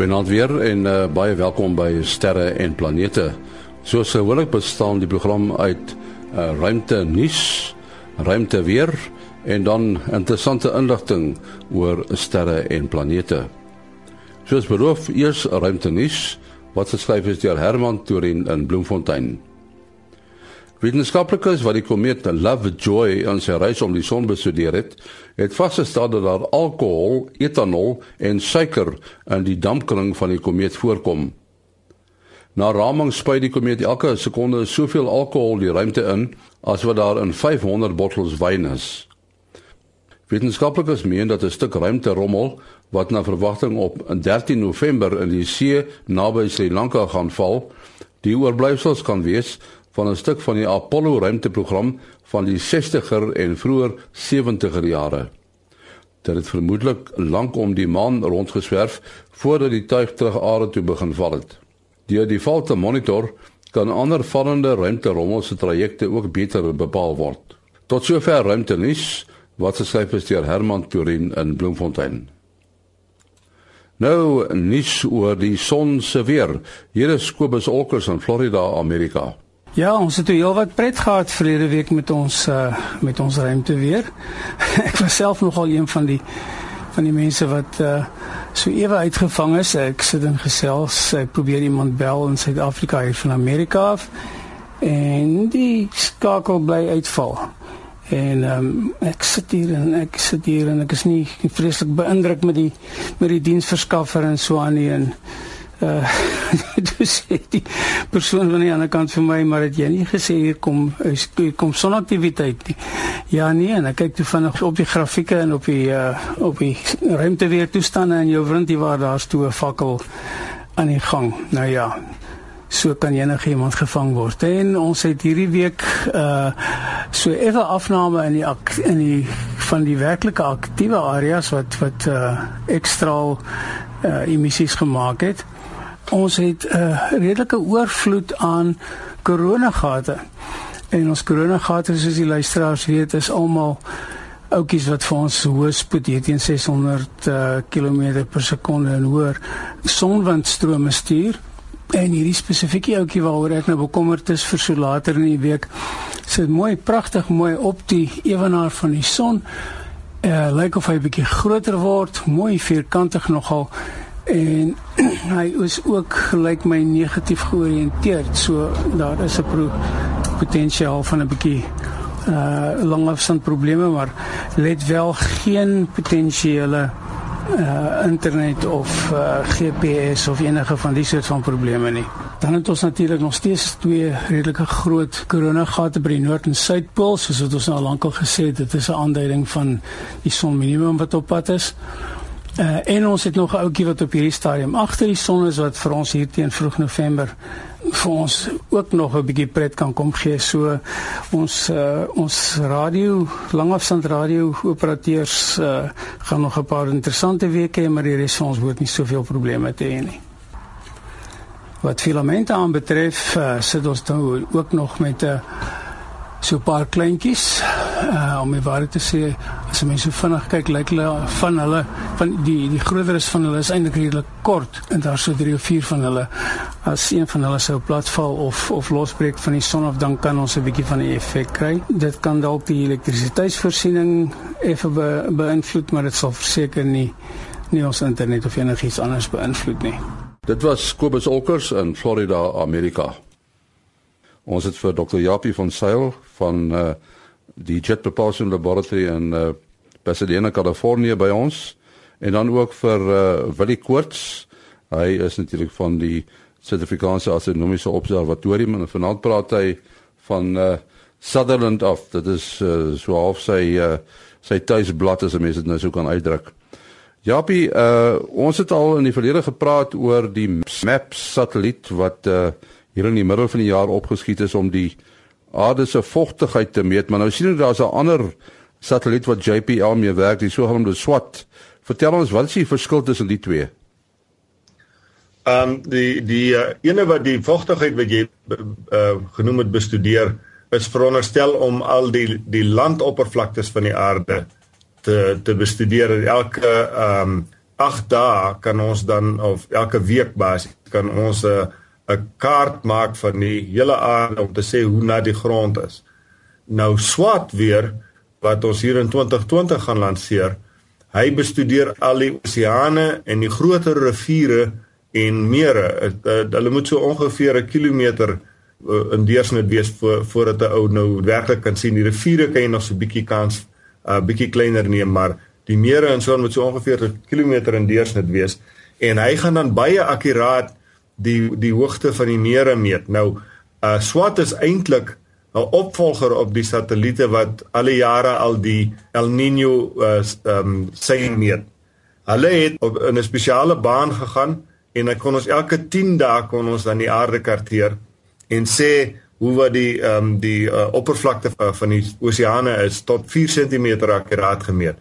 Goeienaand weer en uh, baie welkom by Sterre en Planete. Soos gewoonlik bestaan die program uit uh, ruimte nuus, ruimte weer en dan interessante inligting oor sterre en planete. Soos beloof, eers ruimte nuus wat geskryf is deur Herman Torin in Bloemfontein. Wetenskaplikes wat die komeet Lovejoy aan sy reis om die son bestudeer het, het vasgestel dat daar alkohol, etanol en suiker in die dampkring van die komeet voorkom. Na raming spuit die komeet elke sekonde soveel alkohol die ruimte in as wat daar in 500 bottels wyn is. Wetenskaplikes meen dat 'n stuk ruimte rommel wat na verwagting op 13 November in die see naby Sri Lanka gaan val, die oorblyfsels kan wees van 'n stuk van die Apollo ruimteprogram van die 60er en vroeër 70er jare. Dit het vermoedelik lank om die maan rondgeswerf voordat die tuig terug aarde toe begin val het. Deur die val te monitor kan ander vallende ruimterommels se trajecte ook beter bepaal word. Tot sover ruimtenis wat geskryf is deur Herman Turin in Bloemfontein. Nou nuus oor die son se weer. Hier is Kobus Olkers in Florida, Amerika. Ja, ons het heel wat pret gehad verlede week met ons uh, met ons ruimte weer. ek was self nogal een van die van die mense wat uh, so ewe uitgevang is. Ek sit in gesels, ek probeer iemand bel in Suid-Afrika hier van Amerika af en die skakel bly uitval. En ehm um, ek sit hier en ek sit hier en ek is nie vreeslik beïndruk met die met die diensverskaffer en so aan nie en uh dus die persoon van die ander kant vir my maar het jy nie gesê hier kom hier kom sonaktiwiteit nie. Ja nee, en ek kyk toe vinnig op die grafieke en op die uh op die ruimteweer toestande in jou vriend hier waar daar's toe 'n fakkel aan die gang. Nou ja. So kan enige iemand gevang word. En ons het hierdie week uh so effe afname in die ak, in die van die werklike aktiewe areas wat wat uh ekstra uh emissies gemaak het ons het 'n uh, redelike oorvloed aan koronagate. En ons koronagate soos die luisteraars weet is almal oudjies wat vir ons hoë spoed hier teen 600 uh, km per sekonde en hoër sonwindstrome stuur. En hierdie spesifieke ouetjie waaroor ek nou bekommerd is vir so later in die week sit mooi pragtig mooi op die ewenaar van die son. Uh lyk of hy 'n bietjie groter word, mooi vierkantig nogal en hy is ook gelyk my negatief georiënteerd. So daar is 'n potensiaal van 'n bietjie uh langafstand probleme, maar let wel geen potensiële uh internet of uh GPS of enige van die soort van probleme nie. Dan het ons natuurlik nog steeds twee redelike groot koronagate by die noord en suidpool, soos wat ons nou al lankal gesê het, dit is 'n aanduiding van die son minimum wat op pad is. Uh, en ons het nog 'n ouetjie wat op hierdie stadium agter die son is wat vir ons hier teen vroeg November vir ons ook nog 'n bietjie pret kan kom gee. So ons uh, ons radio, langafstand radio operateurs uh, gaan nog 'n paar interessante weke hê, maar die res van ons moet nie soveel probleme te hê nie. Wat filamente aanbetref, uh, sit ons nou ook nog met 'n uh, so 'n paar kleintjies uh, om die waarheid te sê as mense so vinnig kyk lyk hulle van hulle van die die groteres van hulle is eintlik redelik kort. En daar so drie of vier van hulle as een van hulle sou platval of of losbreek van die son af dan kan ons 'n bietjie van 'n effek kry. Dit kan dalk die elektrisiteitsvoorsiening effe be, beïnvloed maar dit sal verseker nie nie ons internet of enigiets anders beïnvloed nie. Dit was Kobus Olkers in Florida Amerika. Ons het vir Dr. Japie van Sail van uh die Jet Propulsion Laboratory in uh Pasadena, Kalifornië by ons en dan ook vir uh Willie Koorts. Hy is natuurlik van die Suid-Afrikaanse Astronomiese Observatorium en vanaand praat hy van uh Sutherland af. Dit is uh so half sy uh sy tuisblad as mense dit nou sou kan uitdruk. Japie, uh ons het al in die verlede gepraat oor die MAPS satelliet wat uh hier in die middel van die jaar opgeskiet is om die aarde se vogtigheid te meet, maar nou sien ons daar's 'n ander satelliet wat JPL mee werk, die sogenaamde SWAT. Vertel ons wat is die verskil tussen die twee? Ehm um, die die uh, ene wat die vogtigheid wat jy uh, genoem het bestudeer is veronderstel om al die die landoppervlaktes van die aarde te te bestudeer. Elke ehm um, 8 dae kan ons dan of elke week basies kan ons 'n uh, 'n kaart maak van die hele aarde om te sê hoe na die grond is. Nou swat weer wat ons hier in 2020 gaan lanseer. Hy bestudeer al die oseane en die groter riviere en mere. Hulle moet so ongeveer 'n kilometer uh, in deursnit wees voor voordat 'n ou nou werklik kan sien die riviere kan jy nog so 'n bietjie kans 'n uh, bietjie kleiner neem maar die mere en so moet so ongeveer 'n kilometer in deursnit wees en hy gaan dan baie akkuraat die die hoogte van die mere meet. Nou uh, SWAT is eintlik 'n opvolger op die satelliete wat alle jare al die El Niño uh, um, sein meet. Hulle het op 'n spesiale baan gegaan en dan kon ons elke 10 dae kon ons dan die aarde karteer en sê hoe wat die um, die uh, oppervlakte van die oseane is tot 4 cm akkuraat gemeet.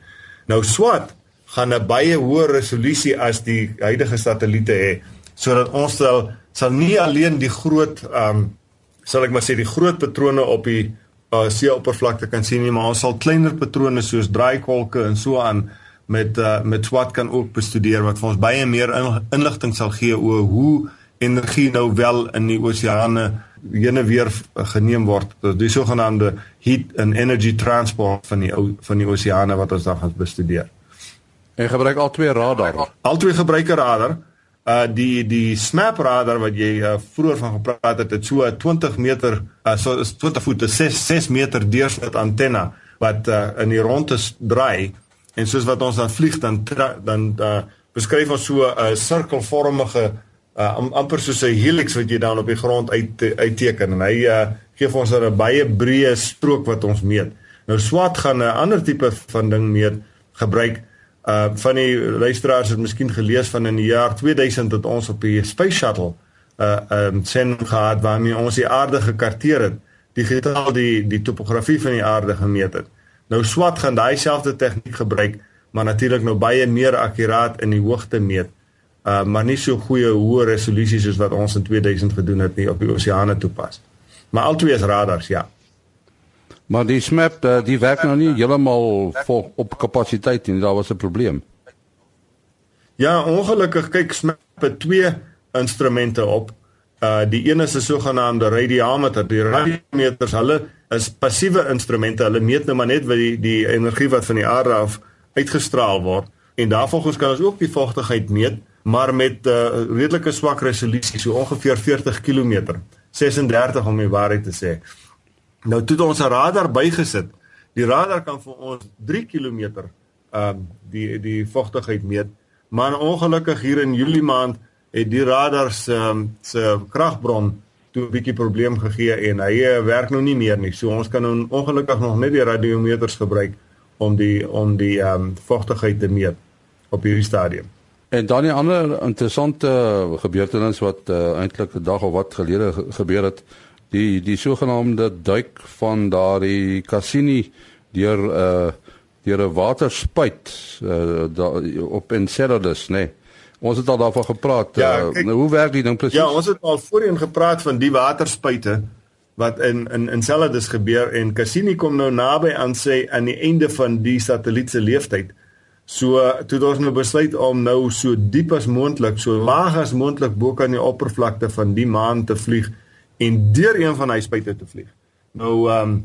Nou SWAT gaan 'n baie hoër resolusie as die huidige satelliete hê sodat ons sal sal nie alleen die groot ehm um, sal ek maar sê die groot patrone op die uh, seeoppervlakte kan sien nie, maar ons sal kleiner patrone soos draaikolke en so aan met uh, met SWAT kan ook bestudeer wat vir ons baie meer inligting sal gee oor hoe energie nou wel in die oseane ene weer geneem word die sogenaamde heat and energy transport van die van die oseane wat ons dan gaan bestudeer. En gebruik al twee radar. Al twee gebruik radar. Uh die die SMAP radar wat jy uh, vroeër van gepraat het, het so 20 meter uh so is 20 voet, 6 6 meter deursnit antenna wat uh in die ronde draai en soos wat ons dan vlieg dan dan uh, beskryf ons so 'n uh, sirkelvormige uh, am, amper soos 'n helix wat jy dan op die grond uit uitteken en hy uh, gee vir ons 'n baie breë strook wat ons meet. Nou SWAT gaan 'n ander tipe van ding meet gebruik. Uh van die luisteraars het miskien gelees van in die jaar 2000 het ons op die Space Shuttle uh um sending gehad waarmee ons die aarde gekarteer het, digitaal die die topografie van die aarde gemeet het. Nou SWAT gaan daai selfde tegniek gebruik, maar natuurlik nou baie meer akkuraat in die hoogte meet uh maar nie so goeie hoë resolusies soos wat ons in 2000 gedoen het nie op die oseane toepas. Maar albei is radars, ja. Maar die SMAP uh, die werk nou nie heeltemal vol op kapasiteit nie, daar was 'n probleem. Ja, ongelukkig kyk SMAP het twee instrumente op. Uh die een is 'n sogenaamde radiometer. Die radiometers, hulle is passiewe instrumente. Hulle meet nou maar net wat die die energie wat van die aarde af uitgestraal word en daarvolgens kan ons ook die vochtigheid meet maar met 'n uh, redelike swak resolusie, so ongeveer 40 km. 36 om die waarheid te sê. Nou toe het ons 'n radar bygesit. Die radar kan vir ons 3 km ehm uh, die die vochtigheid meet, maar ongelukkig hier in Julie maand het die radar se um, se kragbron toe 'n bietjie probleem gegee en hy uh, werk nou nie meer nie. So ons kan nou ongelukkig nog net die radiometers gebruik om die om die ehm um, vochtigheid te meet op hierdie stadium. En dan 'n ander interessante gebeurtenis wat uh, eintlik 'n dag of wat gelede ge gebeur het, die die sogenaamde duik van daardie Cassini deur 'n uh, deur 'n waterspuit uh, daar op Enceladus, nê. Nee. Ons het al daarvan gepraat. Ja, uh, kijk, nou, hoe werk die ding presies? Ja, ons het al voorheen gepraat van die waterspuite wat in in Enceladus gebeur en Cassini kom nou naby aan sy aan die einde van die satelliet se lewensduur. So toe het ons nou besluit om nou so diep as moontlik, so laag as moontlik bo kan die oppervlakte van die maan te vlieg en deur een van hy spuite te vlieg. Nou ehm um,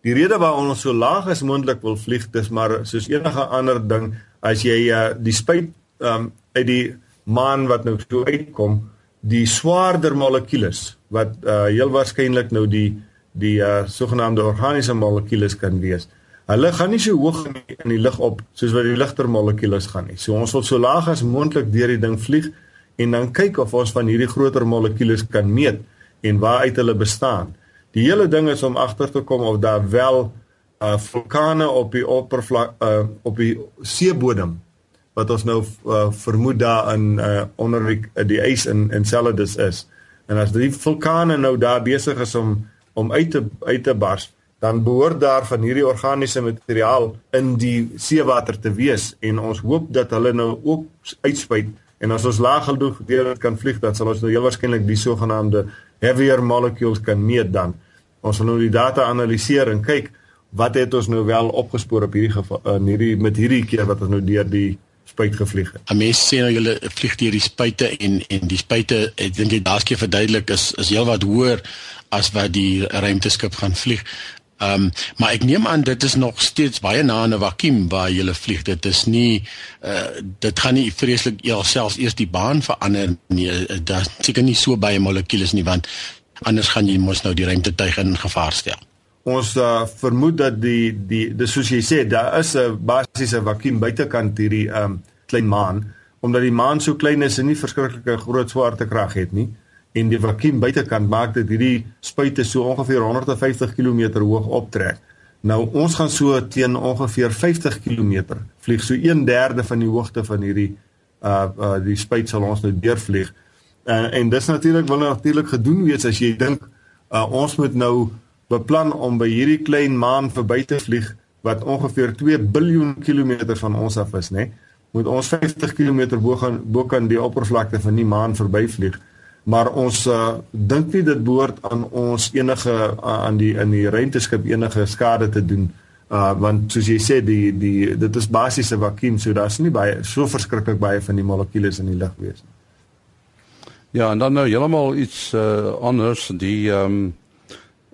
die rede waarom ons so laag as moontlik wil vlieg, dis maar soos enige ander ding, as jy uh, die spuit ehm um, uit die maan wat nou so uitkom, die swaarder molekules wat uh, heel waarskynlik nou die die uh, sogenaamde organiese molekules kan wees. Hulle gaan nie so hoog in die, in die lug op soos wat die ligter molekules gaan nie. So ons wil so laag as moontlik deur die ding vlieg en dan kyk of ons van hierdie groter molekules kan meet en waaruit hulle bestaan. Die hele ding is om agter te kom of daar wel uh vulkane op die oppervlak uh op die seebodem wat ons nou uh, vermoed daar in uh onder die, die ys in Enceladus is. En as die vulkane nou daar besig is om om uit te uit te bars, dan behoort daar van hierdie organiese materiaal in die seewater te wees en ons hoop dat hulle nou ook uitspuit en as ons laag genoeg deur dit kan vlieg dan sal ons nou heel waarskynlik die sogenaamde heavier molecules kan meet dan. Ons sal nou die data analiseer en kyk wat het ons nou wel opgespoor op hierdie in hierdie met hierdie keer wat ons nou deur die spuit gevlieg het. 'n Mens sê nou julle vlieg deur die spuite en en die spuite, ek dink jy daarskie verduidelik is is heelwat hoër as wat die ruimteskip gaan vlieg. Ehm um, maar ek neem aan dit is nog steeds baie na 'n vakuum waar jy vlieg. Dit is nie uh dit gaan nie vreeslik jouself eers die baan verander nie. Uh, dit seker nie so baie molekules nie want anders gaan jy mos nou die ruimtetuig in gevaar stel. Ons uh, vermoed dat die die dis soos jy sê, daar is 'n basiese vakuum buitekant hierdie ehm um, klein maan omdat die maan so klein is en nie verskriklike groot swaartekrag het nie en die vakuum buitekant maak dit hierdie spuite so ongeveer 150 km hoog optrek. Nou ons gaan so teen ongeveer 50 km vlieg, so 1/3 van die hoogte van hierdie uh uh die spuit sal ons nou deurvlieg. Uh, en dis natuurlik wil natuurlik gedoen wees as jy dink uh ons moet nou beplan om by hierdie klein maan verby te vlieg wat ongeveer 2 biljoen kilometer van ons af is, né? Moet ons 50 km bo gaan bo kan die oppervlakte van die maan verbyvlieg maar ons uh, dink nie dit behoort aan ons enige uh, aan die in die ruimteskip enige skade te doen uh want soos jy sê die die dit is basiese vakuum so daar's nie baie so verskriklik baie van die molekules in die lug wees nie. Ja, en dan nou heeltemal iets uh anders die ehm um,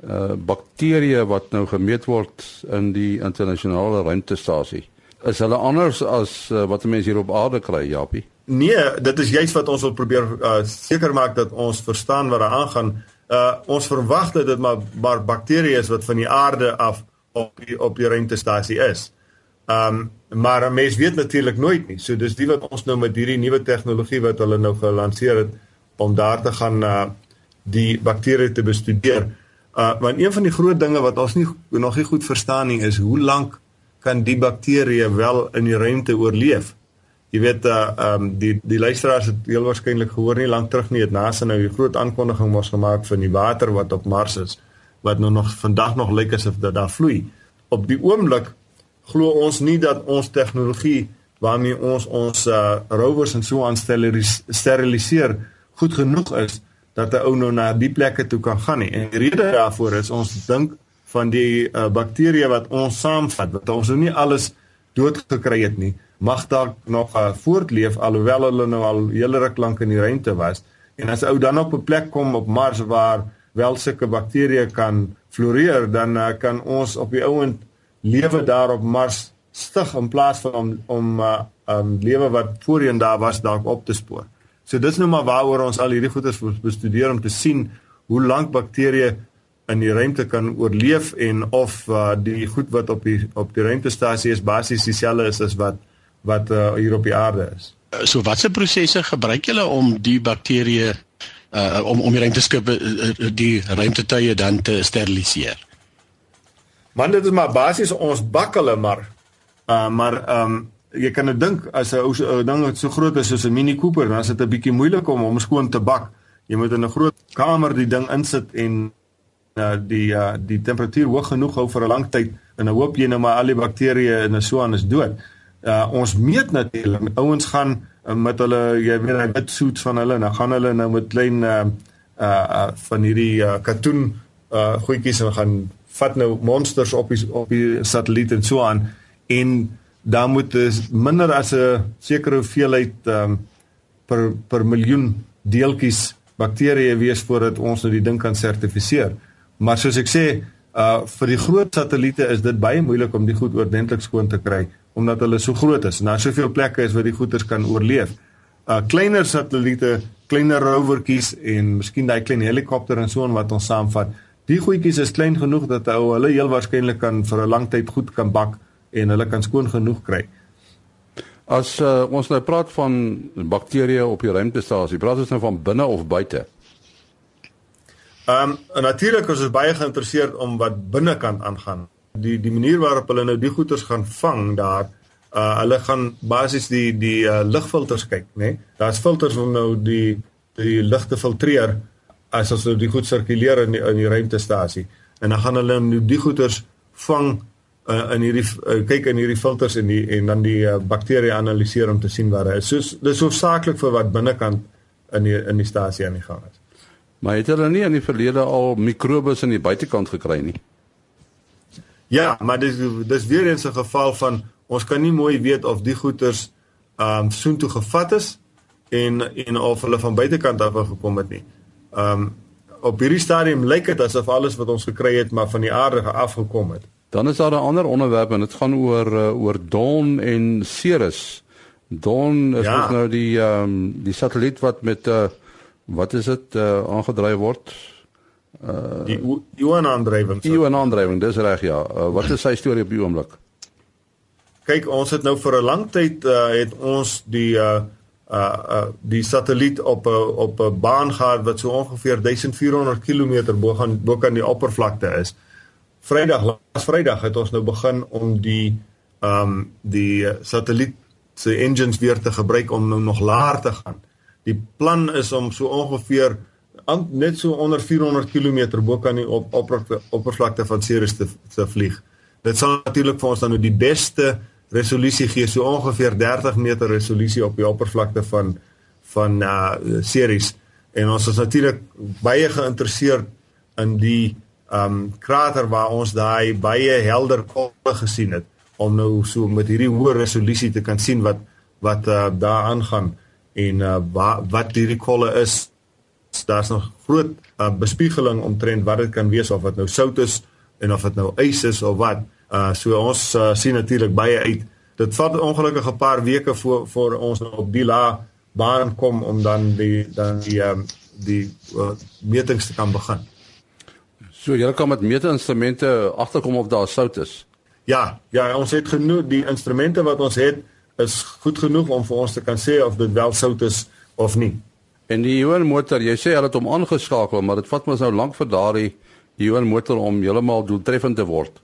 uh bakterieë wat nou gemeet word in die internasionale ruimtestasie. Is hulle anders as uh, wat mense hier op aarde kry, Japie? Nee, dit is juist wat ons wil probeer uh, seker maak dat ons verstaan wat daar aangaan. Uh ons verwag dat dit maar maar bakterieë is wat van die aarde af op die op die ruimtestasie is. Um maar 'n mens weet natuurlik nooit nie. So dis die wat ons nou met hierdie nuwe tegnologie wat hulle nou gelanseer het om daar te gaan uh die bakterieë te bestudeer. Uh want een van die groot dinge wat ons nie nog nie goed verstaan nie is hoe lank kan die bakterieë wel in die ruimte oorleef? Jy weet uh um, die die luisteraars het heel waarskynlik gehoor nie lank terug nie het NASA nou 'n groot aankondiging mos gemaak van die water wat op Mars is wat nou nog vandag nog lyk asof dit daar vloei. Op die oomblik glo ons nie dat ons tegnologie waarmee ons ons uh rovers en so aan steriliseer goed genoeg is dat 'n ou nou na die plekke toe kan gaan nie. En die rede daarvoor is ons dink van die uh, bakterieë wat ons saamvat wat ons nou nie alles doodgekry het nie mag dalk nog uh, voortleef alhoewel hulle nou al hele ruk lank in die ruimte was. En as ou dan op 'n plek kom op Mars waar wel sulke bakterieë kan floreer, dan uh, kan ons op die ouend lewe daar op Mars stig in plaas van om om uh, um lewe wat voorheen daar was dalk op te spoor. So dis nou maar waaroor ons al hierdie goeters bestudeer om te sien hoe lank bakterieë in die ruimte kan oorleef en of uh, die goed wat op die op die ruimtestasie is basies dieselfde is as wat wat uh, hier op die aarde is. So watse prosesse gebruik julle om die bakterieë uh, om om die ruimteskip uh, die ruimtetuie dan te steriliseer? Man dit is maar basies ons bak hulle maar uh, maar ehm um, jy kan dit dink as 'n ding wat so groot is soos 'n Mini Cooper dan is dit 'n bietjie moeilik om hom skoon te bak. Jy moet in 'n groot kamer die ding insit en uh, die uh, die temperatuur hoog genoeg hou vir 'n lang tyd en dan hoop jy nou maar al die bakterieë en so aan is dood uh, ons meet natuurlik ouens gaan uh, met hulle jy weet hy wit suits van hulle en dan gaan hulle nou met klein uh, uh, uh van hierdie uh, katoen uh goedjies en gaan vat nou monsters op die op die satelliet en so aan en dan moet dit minder as 'n sekere hoeveelheid um, per per miljoen deeltjies bakterieë wees voordat ons nou die ding kan sertifiseer. Maar soos ek sê, uh vir die groot satelliete is dit baie moeilik om die goed oordentlik skoon te kry omdat hulle so groot is en daar soveel plekke is waar die goeders kan oorleef. Uh kleiner satelliete, kleiner rovertjies en miskien daai klein helikopter en so en wat ons saamvat. Die goedjies is klein genoeg dat ou hulle heel waarskynlik kan vir 'n lang tyd goed kan bak en hulle kan skoon genoeg kry. As uh, ons nou praat van bakterieë op die ruimtestasie, praat ons nou van binne of buite? Ehm um, natuurlik is ons baie geïnteresseerd om wat binnekant aangaan. Die die manier waarop hulle nou die goeters gaan vang daar uh hulle gaan basies die die uh, lugfilters kyk nê? Nee? daar's filters om nou die die lug te filtreer as as nou die goed sirkuleer in die, in die ruimtestasie. En dan gaan hulle nou die goeters vang uh, in hierdie uh, kyk in hierdie filters en die en dan die uh, bakterieë analiseer om te sien wat daar is. So dis hoofsaaklik vir wat binnekant in die in die stasie aan die gang is maar het hulle nie in die verlede al mikrobes in die buitekant gekry nie Ja, maar dis dis weer eens 'n geval van ons kan nie mooi weet of die goeters ehm um, soontoe gevat is en en of hulle van buitekant af gekom het nie. Ehm um, op hierdie stadium lyk dit asof alles wat ons gekry het maar van die aarde af gekom het. Dan is daar 'n ander onderwerp en dit gaan oor uh, oor Dawn en Ceres. Dawn is ja. nou die ehm um, die satelliet wat met uh, wat is dit uh, aangedryf word? Uh die Ion-aandrywing. Ion-aandrywing, dis reg ja. Uh, wat is sy storie op die oomblik? Kyk, ons het nou vir 'n lang tyd uh, het ons die uh uh, uh die satelliet op 'n op 'n baan gehad wat so ongeveer 1400 km bo gaan bo kan die oppervlakte is. Vrydag laas Vrydag het ons nou begin om die um die satelliet se engines weer te gebruik om nou nog laer te gaan. Die plan is om so ongeveer net so onder 400 km bo kan die op, oppervlakte, oppervlakte van Ceres te, te vlieg. Dit sal natuurlik vir ons dan nou die beste resolusie gee, so ongeveer 30 meter resolusie op die oppervlakte van van uh Ceres. En ons is natuurlik baie geïnteresseerd in die um krater waar ons daai baie helder kolle gesien het om nou so met hierdie hoë resolusie te kan sien wat wat uh, daar aangaan en uh, wat wat hierdie kolle is daar's nog groot uh, bespiegeling omtrent wat dit kan wees of wat nou sout is en of dit nou ys is of wat. Uh so ons uh, sien natuurlik baie uit. Dit vat ongelukkig 'n paar weke voor voor ons op die la baan kom om dan die dan die um, die uh, metings te kan begin. So jy kan met meetinstrumente agterkom of daar sout is. Ja, ja, ons het genoeg die instrumente wat ons het is goed genoeg om vir ons te kan sê of dit wel sout is of nie. En die Johan motor, jy sê hulle het hom aangeskakel, maar dit vat mos nou lank vir daardie Johan motor om heeltemal doeltreffend te word.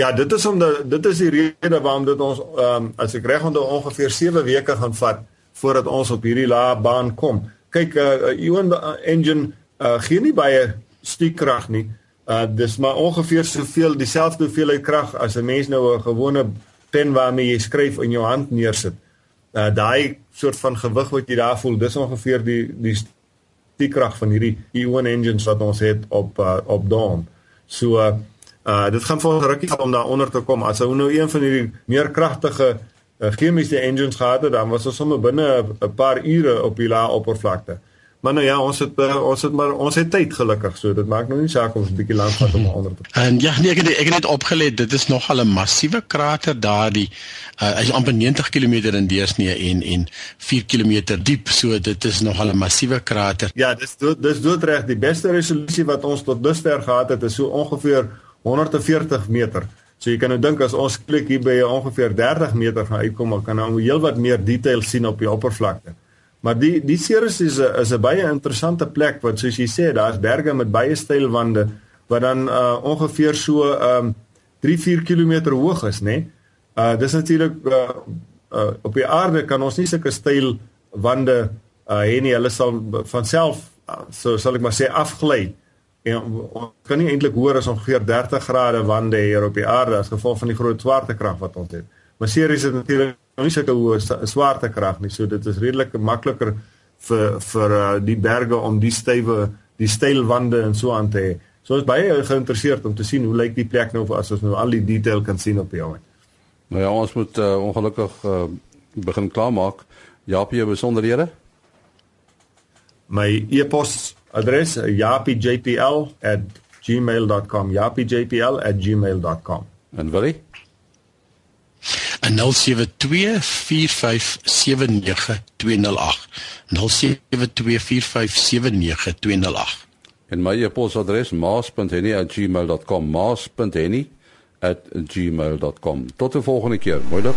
Ja, dit is om die, dit is die rede waarom dit ons ehm um, as ek reg onthou ongeveer 7 weke gaan vat voordat ons op hierdie lae baan kom. Kyk, uh Johan uh, engine uh gee nie baie stuurkrag nie. Uh dis maar ongeveer soveel dieselfde hoeveelheid krag as 'n mens nou 'n gewone pen waarmee jy skryf in jou hand neersit uh, daai soort van gewig wat jy daar voel, dis ongeveer die die die krag van hierdie E1 engines wat ons het op uh, op Dawn. So uh, uh dit gaan vir ons rukkie om daar onder te kom. As ou nou een van hierdie meer kragtige uh, chemiese engines gehad het, dan was ons sommer binne 'n paar ure op die lae oppervlakte. Maar nou ja, ons het uh, ons het maar ons het tyd gelukkig, so dit maak nou nie saak of ons 'n bietjie lank vat om onder te. En ja, nee, ek het ek het net opgelet, dit is nog al 'n massiewe krater daardie uh, is amper 90 km in deursnee en en 4 km diep, so dit is nog al 'n massiewe krater. Ja, dis dis doodreg die beste resolusie wat ons tot dusver gehad het, is so ongeveer 140 meter. So jy kan nou dink as ons klik hier by ongeveer 30 meter gaan uitkom, dan kan ons heelwat meer detail sien op die oppervlakte. Maar die die Ceres is 'n is 'n baie interessante plek want soos jy sê daar's berge met baie steil wande wat dan uh, ongeveer so um 3-4 km hoog is, né? Nee? Uh dis natuurlik uh, uh op die aarde kan ons nie sulke steil wande uh hê nie. Hulle sal van self uh, so sal ek maar sê afgly. En ons kan nie eintlik hoor as ongeveer 30 grade wande hier op die aarde as gevolg van die groot swaartekrag wat ons het. Maar Ceres is natuurlik nou nie sulke hoë swaartekrag nie. So dit is redelik makliker vir vir uh, die berge om die stywe die steil wande en so aan te hê. So is baie geïnteresseerd om te sien hoe lyk die plek nou as ons nou al die detail kan sien op die ou. Nou ja, ons moet uh, ongelukkig uh, begin klaarmaak. Jaapie, jou besonderhede? My e-pos adres japiejpl@gmail.com. japiejpl@gmail.com. En Willie? 0724579208 0724579208 En my e-posadres maas.henny@gmail.com maas.henny@gmail.com Tot 'n volgende keer. Mooi dag.